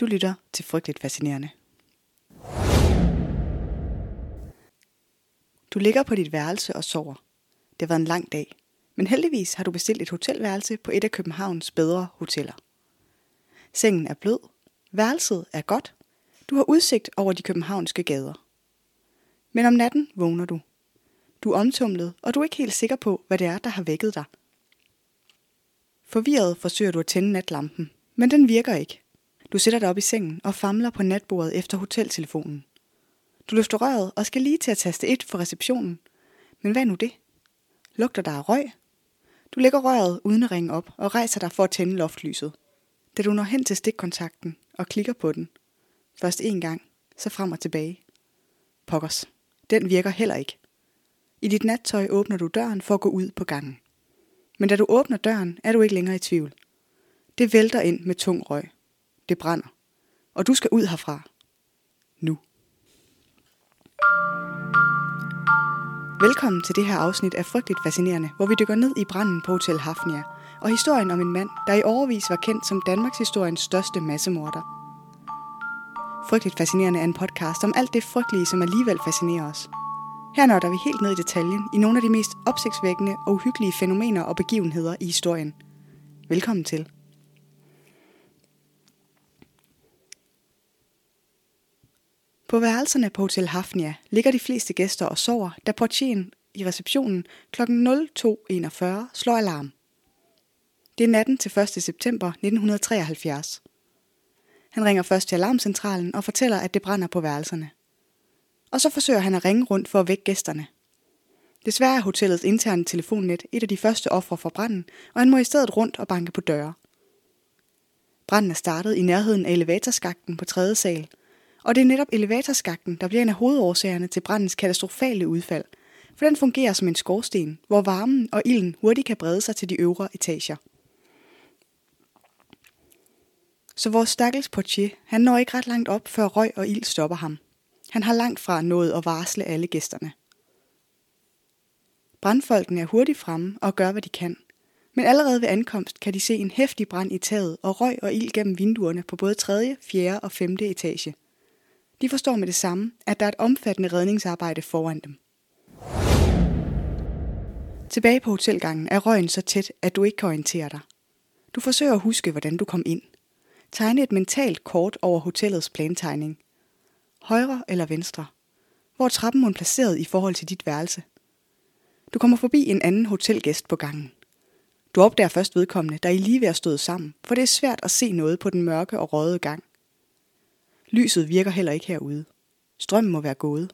Du lytter til Frygteligt Fascinerende. Du ligger på dit værelse og sover. Det har været en lang dag, men heldigvis har du bestilt et hotelværelse på et af Københavns bedre hoteller. Sengen er blød, værelset er godt, du har udsigt over de københavnske gader. Men om natten vågner du. Du er omtumlet, og du er ikke helt sikker på, hvad det er, der har vækket dig. Forvirret forsøger du at tænde natlampen, men den virker ikke. Du sætter dig op i sengen og famler på natbordet efter hoteltelefonen. Du løfter røret og skal lige til at taste 1 for receptionen. Men hvad er nu det? Lugter der af røg? Du lægger røret uden at ringe op og rejser dig for at tænde loftlyset. Da du når hen til stikkontakten og klikker på den. Først en gang, så frem og tilbage. Pokkers. Den virker heller ikke. I dit nattøj åbner du døren for at gå ud på gangen. Men da du åbner døren, er du ikke længere i tvivl. Det vælter ind med tung røg. Det brænder. Og du skal ud herfra. Nu. Velkommen til det her afsnit af Frygteligt Fascinerende, hvor vi dykker ned i branden på Hotel Hafnia, og historien om en mand, der i overvis var kendt som Danmarks historiens største massemorder. Frygteligt Fascinerende er en podcast om alt det frygtelige, som alligevel fascinerer os. Her nørder vi helt ned i detaljen i nogle af de mest opsigtsvækkende og uhyggelige fænomener og begivenheder i historien. Velkommen til. På værelserne på Hotel Hafnia ligger de fleste gæster og sover, da portieren i receptionen kl. 02.41 slår alarm. Det er natten til 1. september 1973. Han ringer først til alarmcentralen og fortæller, at det brænder på værelserne. Og så forsøger han at ringe rundt for at vække gæsterne. Desværre er hotellets interne telefonnet et af de første ofre for branden, og han må i stedet rundt og banke på døre. Branden er startet i nærheden af elevatorskakten på tredje sal, og det er netop elevatorskakten, der bliver en af hovedårsagerne til brandens katastrofale udfald, for den fungerer som en skorsten, hvor varmen og ilden hurtigt kan brede sig til de øvre etager. Så vores stakkels portier, han når ikke ret langt op, før røg og ild stopper ham. Han har langt fra nået at varsle alle gæsterne. Brandfolkene er hurtigt fremme og gør, hvad de kan. Men allerede ved ankomst kan de se en hæftig brand i taget og røg og ild gennem vinduerne på både 3., 4. og 5. etage. De forstår med det samme, at der er et omfattende redningsarbejde foran dem. Tilbage på hotelgangen er røgen så tæt, at du ikke kan orientere dig. Du forsøger at huske, hvordan du kom ind. Tegne et mentalt kort over hotellets plantegning. Højre eller venstre? Hvor er trappen hun placeret i forhold til dit værelse? Du kommer forbi en anden hotelgæst på gangen. Du opdager først vedkommende, der I lige ved at stået sammen, for det er svært at se noget på den mørke og røde gang. Lyset virker heller ikke herude. Strømmen må være gået.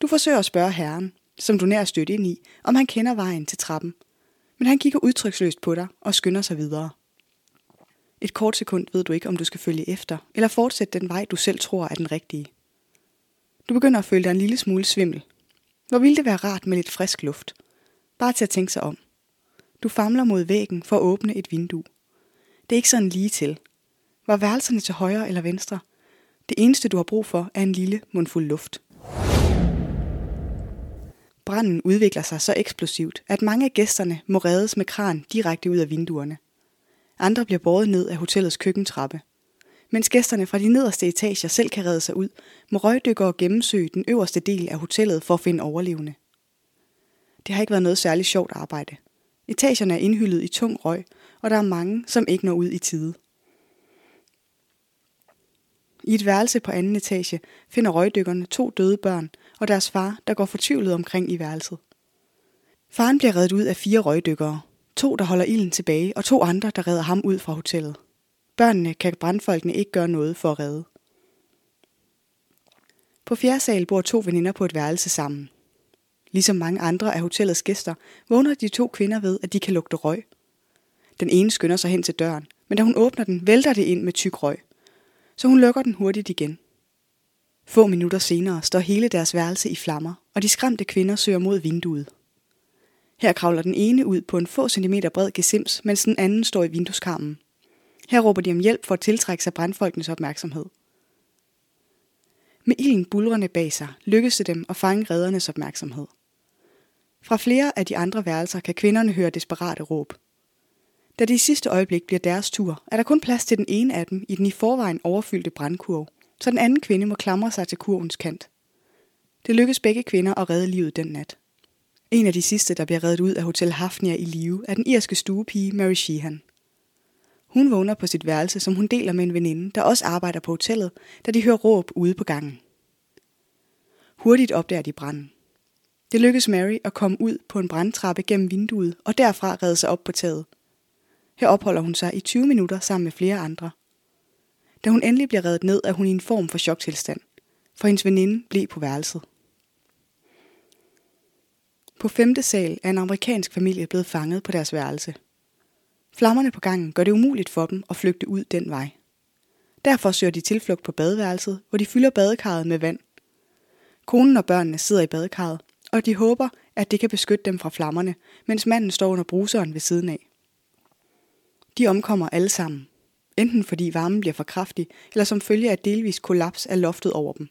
Du forsøger at spørge herren, som du nær stødt ind i, om han kender vejen til trappen. Men han kigger udtryksløst på dig og skynder sig videre. Et kort sekund ved du ikke, om du skal følge efter, eller fortsætte den vej, du selv tror er den rigtige. Du begynder at føle dig en lille smule svimmel. Hvor ville det være rart med lidt frisk luft? Bare til at tænke sig om. Du famler mod væggen for at åbne et vindue. Det er ikke sådan lige til. Var værelserne til højre eller venstre? Det eneste, du har brug for, er en lille mundfuld luft. Branden udvikler sig så eksplosivt, at mange af gæsterne må reddes med kran direkte ud af vinduerne. Andre bliver båret ned af hotellets køkkentrappe. Mens gæsterne fra de nederste etager selv kan redde sig ud, må røgdykkere gennemsøge den øverste del af hotellet for at finde overlevende. Det har ikke været noget særligt sjovt arbejde. Etagerne er indhyllet i tung røg, og der er mange, som ikke når ud i tide. I et værelse på anden etage finder røgdykkerne to døde børn og deres far, der går fortvivlet omkring i værelset. Faren bliver reddet ud af fire røgdykkere. To, der holder ilden tilbage, og to andre, der redder ham ud fra hotellet. Børnene kan brandfolkene ikke gøre noget for at redde. På fjerde sal bor to veninder på et værelse sammen. Ligesom mange andre af hotellets gæster, vågner de to kvinder ved, at de kan lugte røg. Den ene skynder sig hen til døren, men da hun åbner den, vælter det ind med tyk røg så hun lukker den hurtigt igen. Få minutter senere står hele deres værelse i flammer, og de skræmte kvinder søger mod vinduet. Her kravler den ene ud på en få centimeter bred gesims, mens den anden står i vindueskarmen. Her råber de om hjælp for at tiltrække sig brandfolkenes opmærksomhed. Med ilden bulrende bag sig lykkes det dem at fange reddernes opmærksomhed. Fra flere af de andre værelser kan kvinderne høre desperate råb. Da det i sidste øjeblik bliver deres tur, er der kun plads til den ene af dem i den i forvejen overfyldte brandkurv, så den anden kvinde må klamre sig til kurvens kant. Det lykkes begge kvinder at redde livet den nat. En af de sidste, der bliver reddet ud af Hotel Hafnia i live, er den irske stuepige Mary Sheehan. Hun vågner på sit værelse, som hun deler med en veninde, der også arbejder på hotellet, da de hører råb ude på gangen. Hurtigt opdager de branden. Det lykkes Mary at komme ud på en brandtrappe gennem vinduet og derfra redde sig op på taget. Her opholder hun sig i 20 minutter sammen med flere andre. Da hun endelig bliver reddet ned, er hun i en form for choktilstand, for hendes veninde blev på værelset. På femte sal er en amerikansk familie blevet fanget på deres værelse. Flammerne på gangen gør det umuligt for dem at flygte ud den vej. Derfor søger de tilflugt på badeværelset, hvor de fylder badekarret med vand. Konen og børnene sidder i badekarret, og de håber, at det kan beskytte dem fra flammerne, mens manden står under bruseren ved siden af. De omkommer alle sammen, enten fordi varmen bliver for kraftig, eller som følge af delvis kollaps af loftet over dem.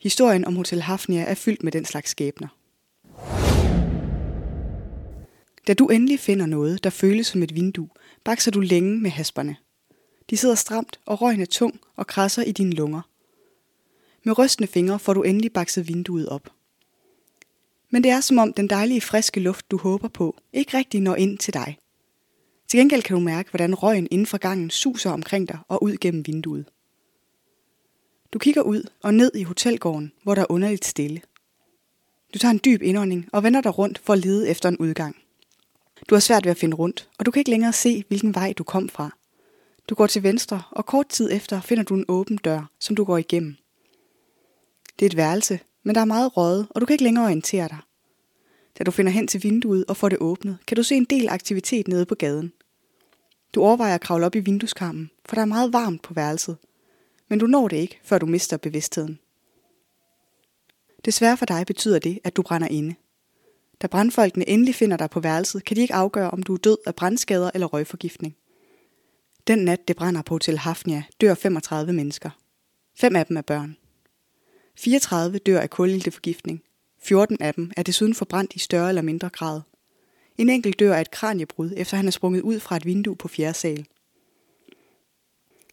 Historien om Hotel Hafnia er fyldt med den slags skæbner. Da du endelig finder noget, der føles som et vindue, bakser du længe med hasperne. De sidder stramt, og røgen er tung og krasser i dine lunger. Med rystende fingre får du endelig bakset vinduet op. Men det er som om den dejlige friske luft, du håber på, ikke rigtig når ind til dig. Til gengæld kan du mærke, hvordan røgen inden for gangen suser omkring dig og ud gennem vinduet. Du kigger ud og ned i hotelgården, hvor der er underligt stille. Du tager en dyb indånding og vender dig rundt for at lede efter en udgang. Du har svært ved at finde rundt, og du kan ikke længere se, hvilken vej du kom fra. Du går til venstre, og kort tid efter finder du en åben dør, som du går igennem. Det er et værelse, men der er meget røget, og du kan ikke længere orientere dig. Da du finder hen til vinduet og får det åbnet, kan du se en del aktivitet nede på gaden. Du overvejer at kravle op i vindueskarmen, for der er meget varmt på værelset. Men du når det ikke, før du mister bevidstheden. Desværre for dig betyder det, at du brænder inde. Da brandfolkene endelig finder dig på værelset, kan de ikke afgøre, om du er død af brandskader eller røgforgiftning. Den nat, det brænder på Hotel Hafnia, dør 35 mennesker. Fem af dem er børn. 34 dør af kulilteforgiftning. 14 af dem er desuden forbrændt i større eller mindre grad. En enkelt dør af et kraniebrud, efter han er sprunget ud fra et vindue på fjerde sal.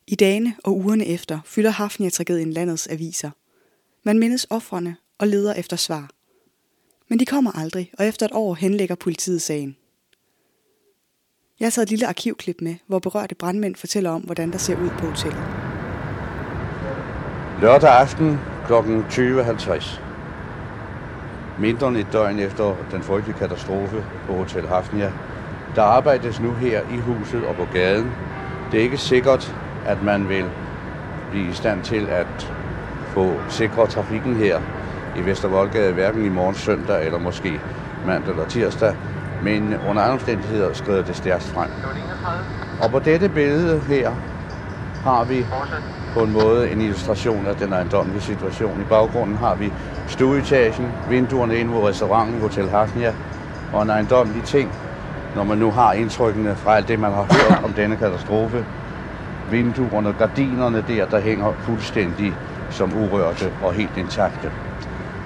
I dagene og ugerne efter fylder Hafnia-tragedien landets aviser. Man mindes offrene og leder efter svar. Men de kommer aldrig, og efter et år henlægger politiet sagen. Jeg har taget et lille arkivklip med, hvor berørte brandmænd fortæller om, hvordan der ser ud på hotellet. Lørdag aften kl. 20.50. Mindre end et døgn efter den frygtelige katastrofe på Hotel Hafnia, der arbejdes nu her i huset og på gaden. Det er ikke sikkert, at man vil blive i stand til at få sikre trafikken her i Vestervoldgade, hverken i morgen søndag eller måske mandag eller tirsdag. Men under andre omstændigheder skrider det stærkt frem. Og på dette billede her har vi på en måde en illustration af den ejendommelige situation. I baggrunden har vi stueetagen, vinduerne ind mod restauranten Hotel Hafnia og en ejendommelig ting, når man nu har indtrykkene fra alt det, man har hørt om denne katastrofe. Vinduerne, gardinerne der, der hænger fuldstændig som urørte og helt intakte.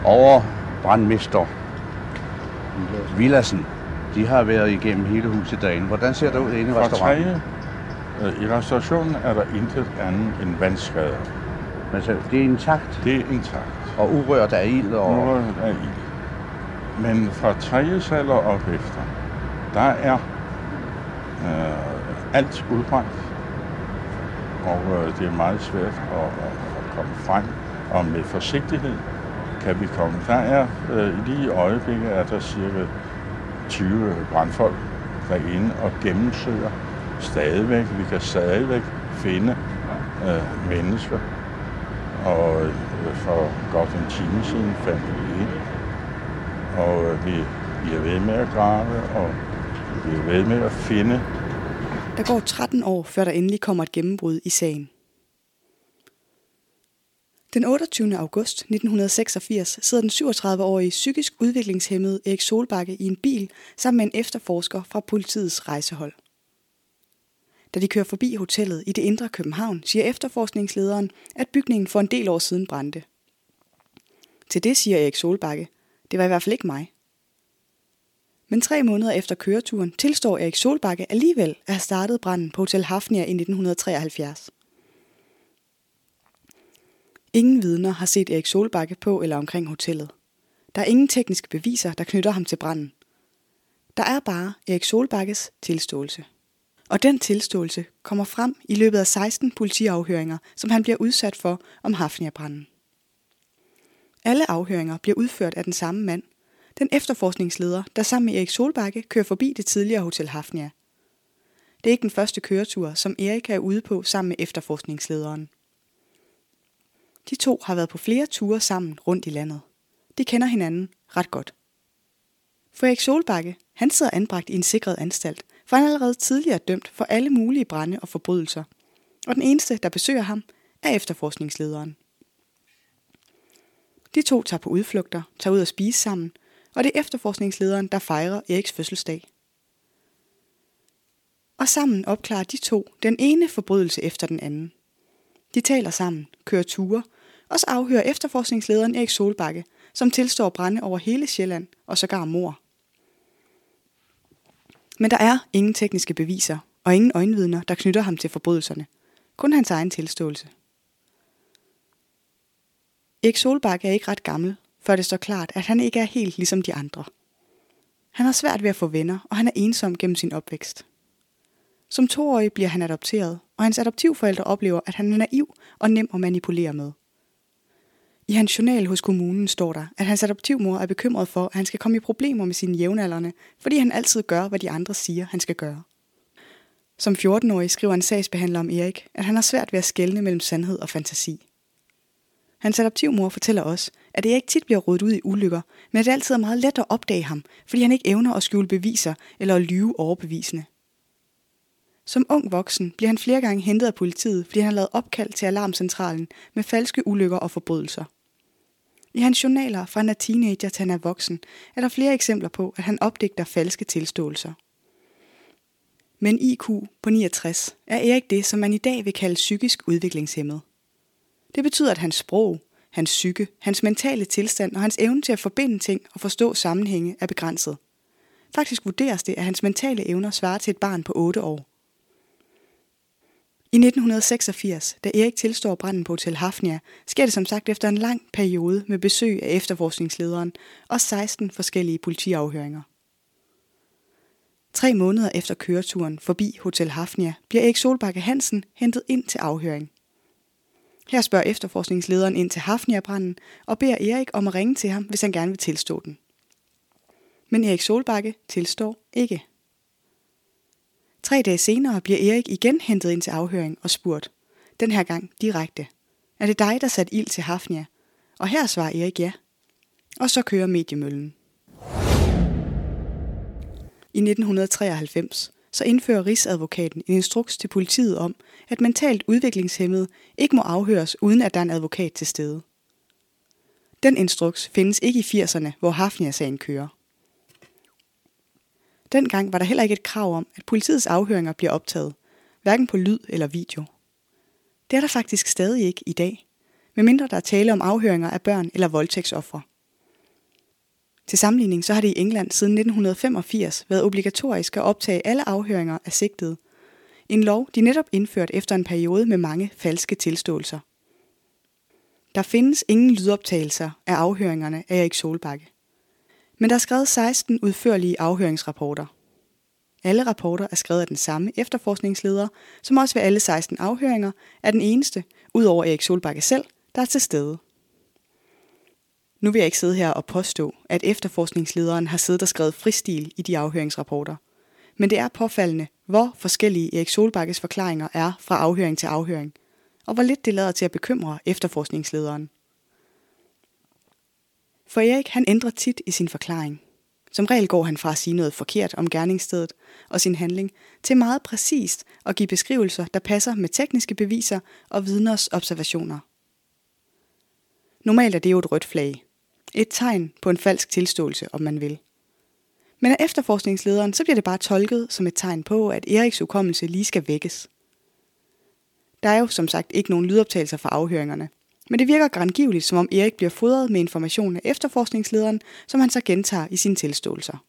Over brandmester Villassen, de har været igennem hele huset derinde. Hvordan ser det ud inde i restauranten? Øh, I restaurationen er der intet andet end vandskader. Men så, det er intakt? Det er intakt. Og urørt af ild? Og... Urørt af ild. Men fra tredje sal og op efter, der er øh, alt udbrændt. Og øh, det er meget svært at, at, at komme frem. Og med forsigtighed kan vi komme. Der er øh, lige i øjeblikket er der cirka 20 brandfolk derinde og gennemsøger stadigvæk. Vi kan stadigvæk finde øh, mennesker. Og øh, for godt en time siden fandt vi en. Og øh, vi, vi er ved med at grave, og vi er ved med at finde. Der går 13 år, før der endelig kommer et gennembrud i sagen. Den 28. august 1986 sidder den 37-årige psykisk udviklingshemmede Erik Solbakke i en bil sammen med en efterforsker fra politiets rejsehold. Da de kører forbi hotellet i det indre København, siger efterforskningslederen, at bygningen for en del år siden brændte. Til det siger Erik Solbakke, det var i hvert fald ikke mig. Men tre måneder efter køreturen tilstår Erik Solbakke alligevel at have startet branden på Hotel Hafnia i 1973. Ingen vidner har set Erik Solbakke på eller omkring hotellet. Der er ingen tekniske beviser, der knytter ham til branden. Der er bare Erik Solbakkes tilståelse. Og den tilståelse kommer frem i løbet af 16 politiafhøringer, som han bliver udsat for om Hafnia-branden. Alle afhøringer bliver udført af den samme mand, den efterforskningsleder, der sammen med Erik Solbakke kører forbi det tidligere Hotel Hafnia. Det er ikke den første køretur, som Erik er ude på sammen med efterforskningslederen. De to har været på flere ture sammen rundt i landet. De kender hinanden ret godt. For Erik Solbakke, han sidder anbragt i en sikret anstalt, for han er allerede tidligere dømt for alle mulige brænde og forbrydelser. Og den eneste, der besøger ham, er efterforskningslederen. De to tager på udflugter, tager ud og spise sammen, og det er efterforskningslederen, der fejrer Eriks fødselsdag. Og sammen opklarer de to den ene forbrydelse efter den anden. De taler sammen, kører ture, og så afhører efterforskningslederen Erik Solbakke, som tilstår brænde over hele Sjælland og sågar mor. Men der er ingen tekniske beviser og ingen øjenvidner, der knytter ham til forbrydelserne. Kun hans egen tilståelse. Erik Solbakke er ikke ret gammel, før det står klart, at han ikke er helt ligesom de andre. Han har svært ved at få venner, og han er ensom gennem sin opvækst. Som toårig bliver han adopteret, og hans adoptivforældre oplever, at han er naiv og nem at manipulere med. I hans journal hos kommunen står der, at hans adoptivmor er bekymret for, at han skal komme i problemer med sine jævnaldrende, fordi han altid gør, hvad de andre siger, han skal gøre. Som 14-årig skriver en sagsbehandler om Erik, at han har svært ved at skelne mellem sandhed og fantasi. Hans adoptivmor fortæller os, at Erik tit bliver rodet ud i ulykker, men at det altid er meget let at opdage ham, fordi han ikke evner at skjule beviser eller at lyve overbevisende. Som ung voksen bliver han flere gange hentet af politiet, fordi han har lavet opkald til alarmcentralen med falske ulykker og forbrydelser. I hans journaler fra han er teenager til han er voksen, er der flere eksempler på, at han opdigter falske tilståelser. Men IQ på 69 er Erik det, som man i dag vil kalde psykisk udviklingshemmet. Det betyder, at hans sprog, hans psyke, hans mentale tilstand og hans evne til at forbinde ting og forstå sammenhænge er begrænset. Faktisk vurderes det, at hans mentale evner svarer til et barn på 8 år. I 1986, da Erik tilstår branden på Hotel Hafnia, sker det som sagt efter en lang periode med besøg af efterforskningslederen og 16 forskellige politiafhøringer. Tre måneder efter køreturen forbi Hotel Hafnia bliver Erik Solbakke Hansen hentet ind til afhøring. Her spørger efterforskningslederen ind til Hafnia-branden og beder Erik om at ringe til ham, hvis han gerne vil tilstå den. Men Erik Solbakke tilstår ikke. Tre dage senere bliver Erik igen hentet ind til afhøring og spurgt. Den her gang direkte. Er det dig, der satte ild til Hafnia? Og her svarer Erik ja. Og så kører mediemøllen. I 1993 så indfører Rigsadvokaten en instruks til politiet om, at mentalt udviklingshemmede ikke må afhøres, uden at der er en advokat til stede. Den instruks findes ikke i 80'erne, hvor Hafnia-sagen kører. Dengang var der heller ikke et krav om, at politiets afhøringer bliver optaget, hverken på lyd eller video. Det er der faktisk stadig ikke i dag, medmindre der er tale om afhøringer af børn eller voldtægtsoffre. Til sammenligning så har det i England siden 1985 været obligatorisk at optage alle afhøringer af sigtede. En lov, de netop indført efter en periode med mange falske tilståelser. Der findes ingen lydoptagelser af afhøringerne af Erik Solbakke. Men der er skrevet 16 udførlige afhøringsrapporter. Alle rapporter er skrevet af den samme efterforskningsleder, som også ved alle 16 afhøringer er den eneste, udover Erik Solbakke selv, der er til stede. Nu vil jeg ikke sidde her og påstå, at efterforskningslederen har siddet og skrevet fristil i de afhøringsrapporter. Men det er påfaldende, hvor forskellige Erik Solbakkes forklaringer er fra afhøring til afhøring, og hvor lidt det lader til at bekymre efterforskningslederen. For Erik han ændrer tit i sin forklaring. Som regel går han fra at sige noget forkert om gerningsstedet og sin handling, til meget præcist at give beskrivelser, der passer med tekniske beviser og vidners observationer. Normalt er det jo et rødt flag, et tegn på en falsk tilståelse, om man vil. Men af efterforskningslederen, så bliver det bare tolket som et tegn på, at Eriks hukommelse lige skal vækkes. Der er jo som sagt ikke nogen lydoptagelser fra afhøringerne, men det virker grangivligt, som om Erik bliver fodret med information af efterforskningslederen, som han så gentager i sine tilståelser.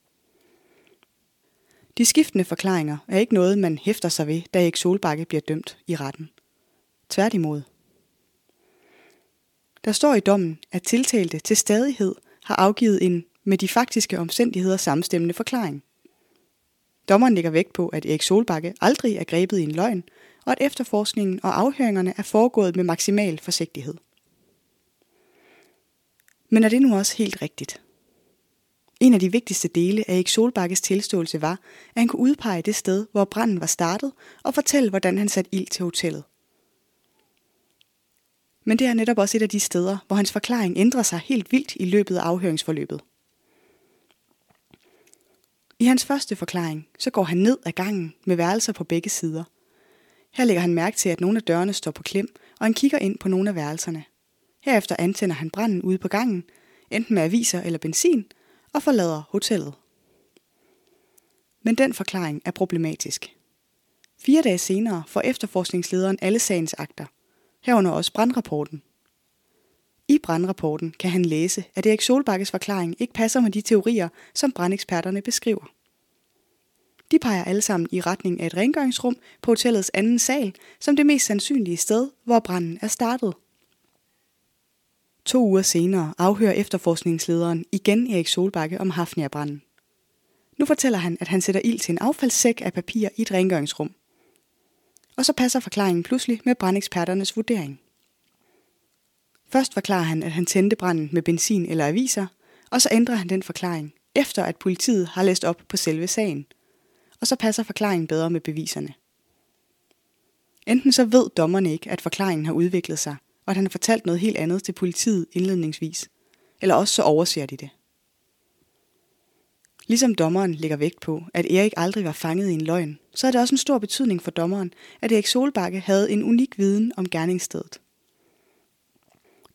De skiftende forklaringer er ikke noget, man hæfter sig ved, da Erik Solbakke bliver dømt i retten. Tværtimod. Der står i dommen, at tiltalte til stadighed har afgivet en med de faktiske omstændigheder samstemmende forklaring. Dommeren lægger vægt på, at Erik Solbakke aldrig er grebet i en løgn, og at efterforskningen og afhøringerne er foregået med maksimal forsigtighed. Men er det nu også helt rigtigt? En af de vigtigste dele af Erik Solbakkes tilståelse var, at han kunne udpege det sted, hvor branden var startet, og fortælle, hvordan han satte ild til hotellet. Men det er netop også et af de steder, hvor hans forklaring ændrer sig helt vildt i løbet af afhøringsforløbet. I hans første forklaring, så går han ned ad gangen med værelser på begge sider. Her lægger han mærke til, at nogle af dørene står på klem, og han kigger ind på nogle af værelserne. Herefter antænder han branden ude på gangen, enten med aviser eller benzin, og forlader hotellet. Men den forklaring er problematisk. Fire dage senere får efterforskningslederen alle sagens akter, herunder også brandrapporten. I brandrapporten kan han læse, at Erik Solbakkes forklaring ikke passer med de teorier, som brandeksperterne beskriver. De peger alle sammen i retning af et rengøringsrum på hotellets anden sal, som det mest sandsynlige sted, hvor branden er startet. To uger senere afhører efterforskningslederen igen Erik Solbakke om Hafnia-branden. Nu fortæller han, at han sætter ild til en affaldssæk af papir i et rengøringsrum. Og så passer forklaringen pludselig med brandeksperternes vurdering. Først forklarer han, at han tændte branden med benzin eller aviser, og så ændrer han den forklaring, efter at politiet har læst op på selve sagen. Og så passer forklaringen bedre med beviserne. Enten så ved dommerne ikke, at forklaringen har udviklet sig, og at han har fortalt noget helt andet til politiet indledningsvis, eller også så overser de det. Ligesom dommeren lægger vægt på, at Erik aldrig var fanget i en løgn, så er det også en stor betydning for dommeren, at Erik Solbakke havde en unik viden om gerningsstedet.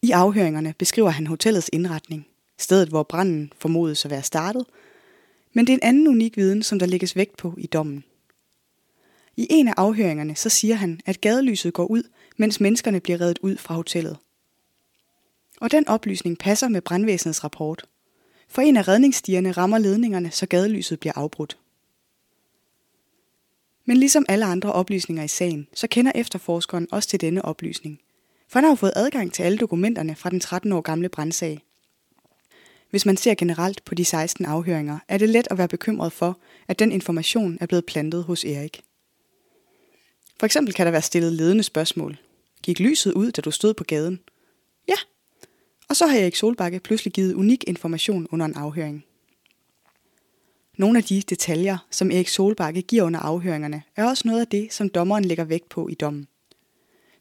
I afhøringerne beskriver han hotellets indretning, stedet hvor branden formodes at være startet, men det er en anden unik viden, som der lægges vægt på i dommen. I en af afhøringerne så siger han, at gadelyset går ud, mens menneskerne bliver reddet ud fra hotellet. Og den oplysning passer med brandvæsenets rapport. For en af redningsstierne rammer ledningerne, så gadelyset bliver afbrudt. Men ligesom alle andre oplysninger i sagen, så kender efterforskeren også til denne oplysning. For han har jo fået adgang til alle dokumenterne fra den 13 år gamle brandsag. Hvis man ser generelt på de 16 afhøringer, er det let at være bekymret for, at den information er blevet plantet hos Erik. For eksempel kan der være stillet ledende spørgsmål. Gik lyset ud, da du stod på gaden? Ja. Og så har Erik Solbakke pludselig givet unik information under en afhøring. Nogle af de detaljer, som Erik Solbakke giver under afhøringerne, er også noget af det, som dommeren lægger vægt på i dommen.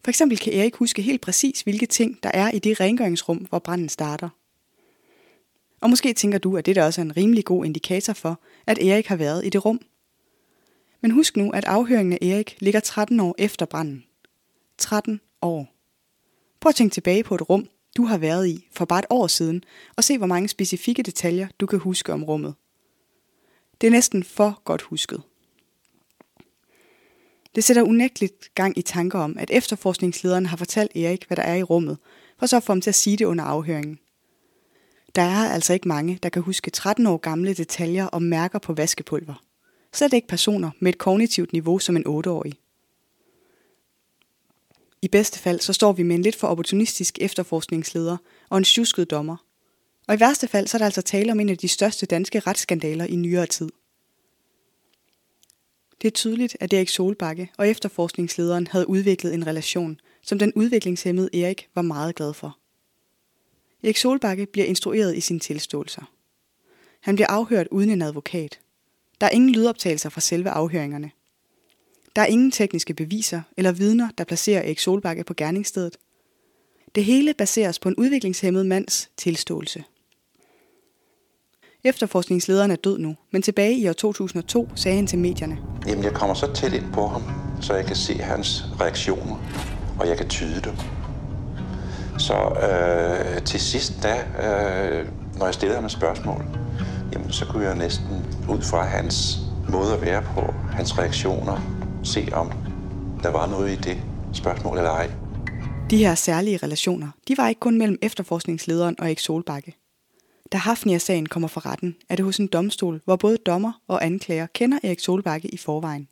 For eksempel kan Erik huske helt præcis, hvilke ting, der er i det rengøringsrum, hvor branden starter. Og måske tænker du, at det der også er en rimelig god indikator for, at Erik har været i det rum. Men husk nu, at afhøringen af Erik ligger 13 år efter branden. 13 år. Prøv at tænke tilbage på et rum, du har været i for bare et år siden, og se hvor mange specifikke detaljer, du kan huske om rummet. Det er næsten for godt husket. Det sætter unægteligt gang i tanker om, at efterforskningslederen har fortalt Erik, hvad der er i rummet, for så at få ham til at sige det under afhøringen. Der er altså ikke mange, der kan huske 13 år gamle detaljer om mærker på vaskepulver. Slet ikke personer med et kognitivt niveau som en 8-årig. I bedste fald så står vi med en lidt for opportunistisk efterforskningsleder og en tjusket dommer. Og i værste fald så er der altså tale om en af de største danske retsskandaler i nyere tid – det er tydeligt, at Erik Solbakke og efterforskningslederen havde udviklet en relation, som den udviklingshemmede Erik var meget glad for. Erik Solbakke bliver instrueret i sine tilståelser. Han bliver afhørt uden en advokat. Der er ingen lydoptagelser fra selve afhøringerne. Der er ingen tekniske beviser eller vidner, der placerer Erik Solbakke på gerningsstedet. Det hele baseres på en udviklingshemmet mands tilståelse. Efterforskningslederen er død nu, men tilbage i år 2002 sagde han til medierne. Jamen, jeg kommer så tæt ind på ham, så jeg kan se hans reaktioner, og jeg kan tyde dem. Så øh, til sidst, da, øh, når jeg stillede ham et spørgsmål, jamen, så kunne jeg næsten ud fra hans måde at være på, hans reaktioner, se om der var noget i det spørgsmål eller ej. De her særlige relationer, de var ikke kun mellem efterforskningslederen og Erik Solbakke. Da Hafnia-sagen kommer for retten, er det hos en domstol, hvor både dommer og anklager kender Erik Solbakke i forvejen.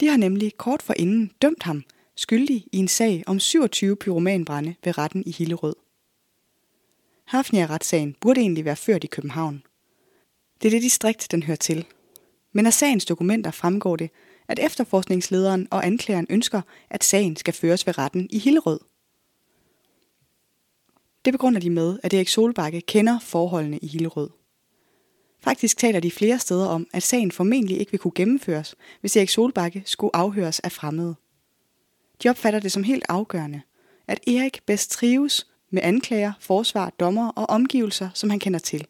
De har nemlig kort forinden dømt ham skyldig i en sag om 27 pyromanbrænde ved retten i Hillerød. Hafnia-retssagen burde egentlig være ført i København. Det er det distrikt, den hører til. Men af sagens dokumenter fremgår det, at efterforskningslederen og anklageren ønsker, at sagen skal føres ved retten i Hillerød. Det begrunder de med, at Erik Solbakke kender forholdene i Hillerød. Faktisk taler de flere steder om, at sagen formentlig ikke vil kunne gennemføres, hvis Erik Solbakke skulle afhøres af fremmede. De opfatter det som helt afgørende, at Erik bedst trives med anklager, forsvar, dommer og omgivelser, som han kender til.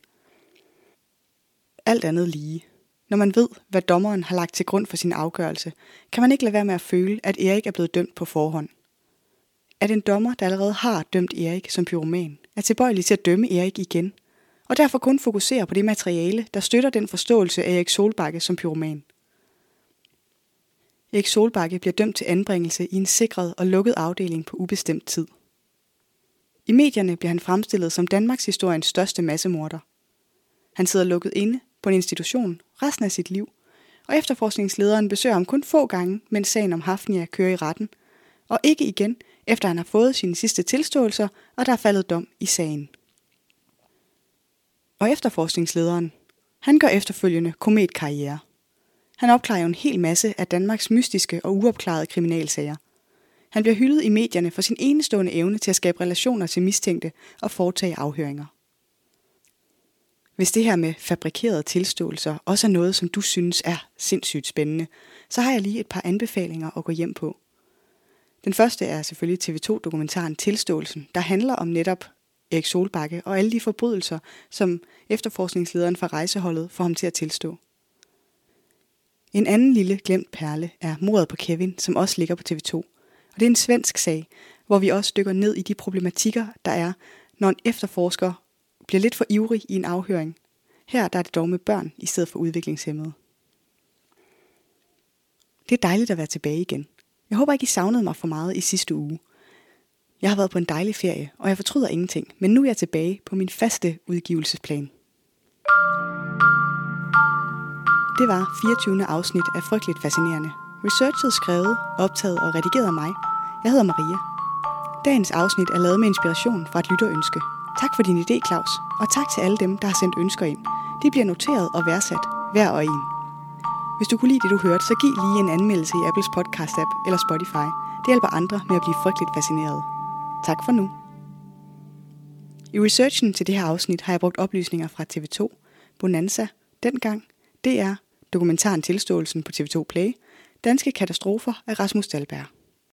Alt andet lige. Når man ved, hvad dommeren har lagt til grund for sin afgørelse, kan man ikke lade være med at føle, at Erik er blevet dømt på forhånd. At en dommer, der allerede har dømt Erik som pyroman, er tilbøjelig til at dømme Erik igen, og derfor kun fokuserer på det materiale, der støtter den forståelse af Erik Solbakke som pyroman. Erik Solbakke bliver dømt til anbringelse i en sikret og lukket afdeling på ubestemt tid. I medierne bliver han fremstillet som Danmarks historiens største massemorder. Han sidder lukket inde på en institution resten af sit liv, og efterforskningslederen besøger ham kun få gange, mens sagen om Hafnia kører i retten, og ikke igen, efter han har fået sine sidste tilståelser, og der er faldet dom i sagen. Og efterforskningslederen, han gør efterfølgende kometkarriere. Han opklarer jo en hel masse af Danmarks mystiske og uopklarede kriminalsager. Han bliver hyldet i medierne for sin enestående evne til at skabe relationer til mistænkte og foretage afhøringer. Hvis det her med fabrikerede tilståelser også er noget, som du synes er sindssygt spændende, så har jeg lige et par anbefalinger at gå hjem på. Den første er selvfølgelig TV2-dokumentaren Tilståelsen, der handler om netop Erik Solbakke og alle de forbrydelser, som efterforskningslederen fra rejseholdet får ham til at tilstå. En anden lille glemt perle er mordet på Kevin, som også ligger på TV2. Og det er en svensk sag, hvor vi også dykker ned i de problematikker, der er, når en efterforsker bliver lidt for ivrig i en afhøring. Her der er det dog med børn i stedet for udviklingshemmede. Det er dejligt at være tilbage igen. Jeg håber ikke, I savnede mig for meget i sidste uge. Jeg har været på en dejlig ferie, og jeg fortryder ingenting, men nu er jeg tilbage på min faste udgivelsesplan. Det var 24. afsnit af Frygteligt Fascinerende. Researchet skrevet, optaget og redigeret af mig. Jeg hedder Maria. Dagens afsnit er lavet med inspiration fra et lytterønske. Tak for din idé, Claus, og tak til alle dem, der har sendt ønsker ind. De bliver noteret og værdsat, hver og en. Hvis du kunne lide det, du hørte, så giv lige en anmeldelse i Apples podcast-app eller Spotify. Det hjælper andre med at blive frygteligt fascineret. Tak for nu. I researchen til det her afsnit har jeg brugt oplysninger fra TV2, Bonanza, Dengang, DR dokumentaren Tilståelsen på TV2 Play, Danske Katastrofer af Rasmus Dalberg.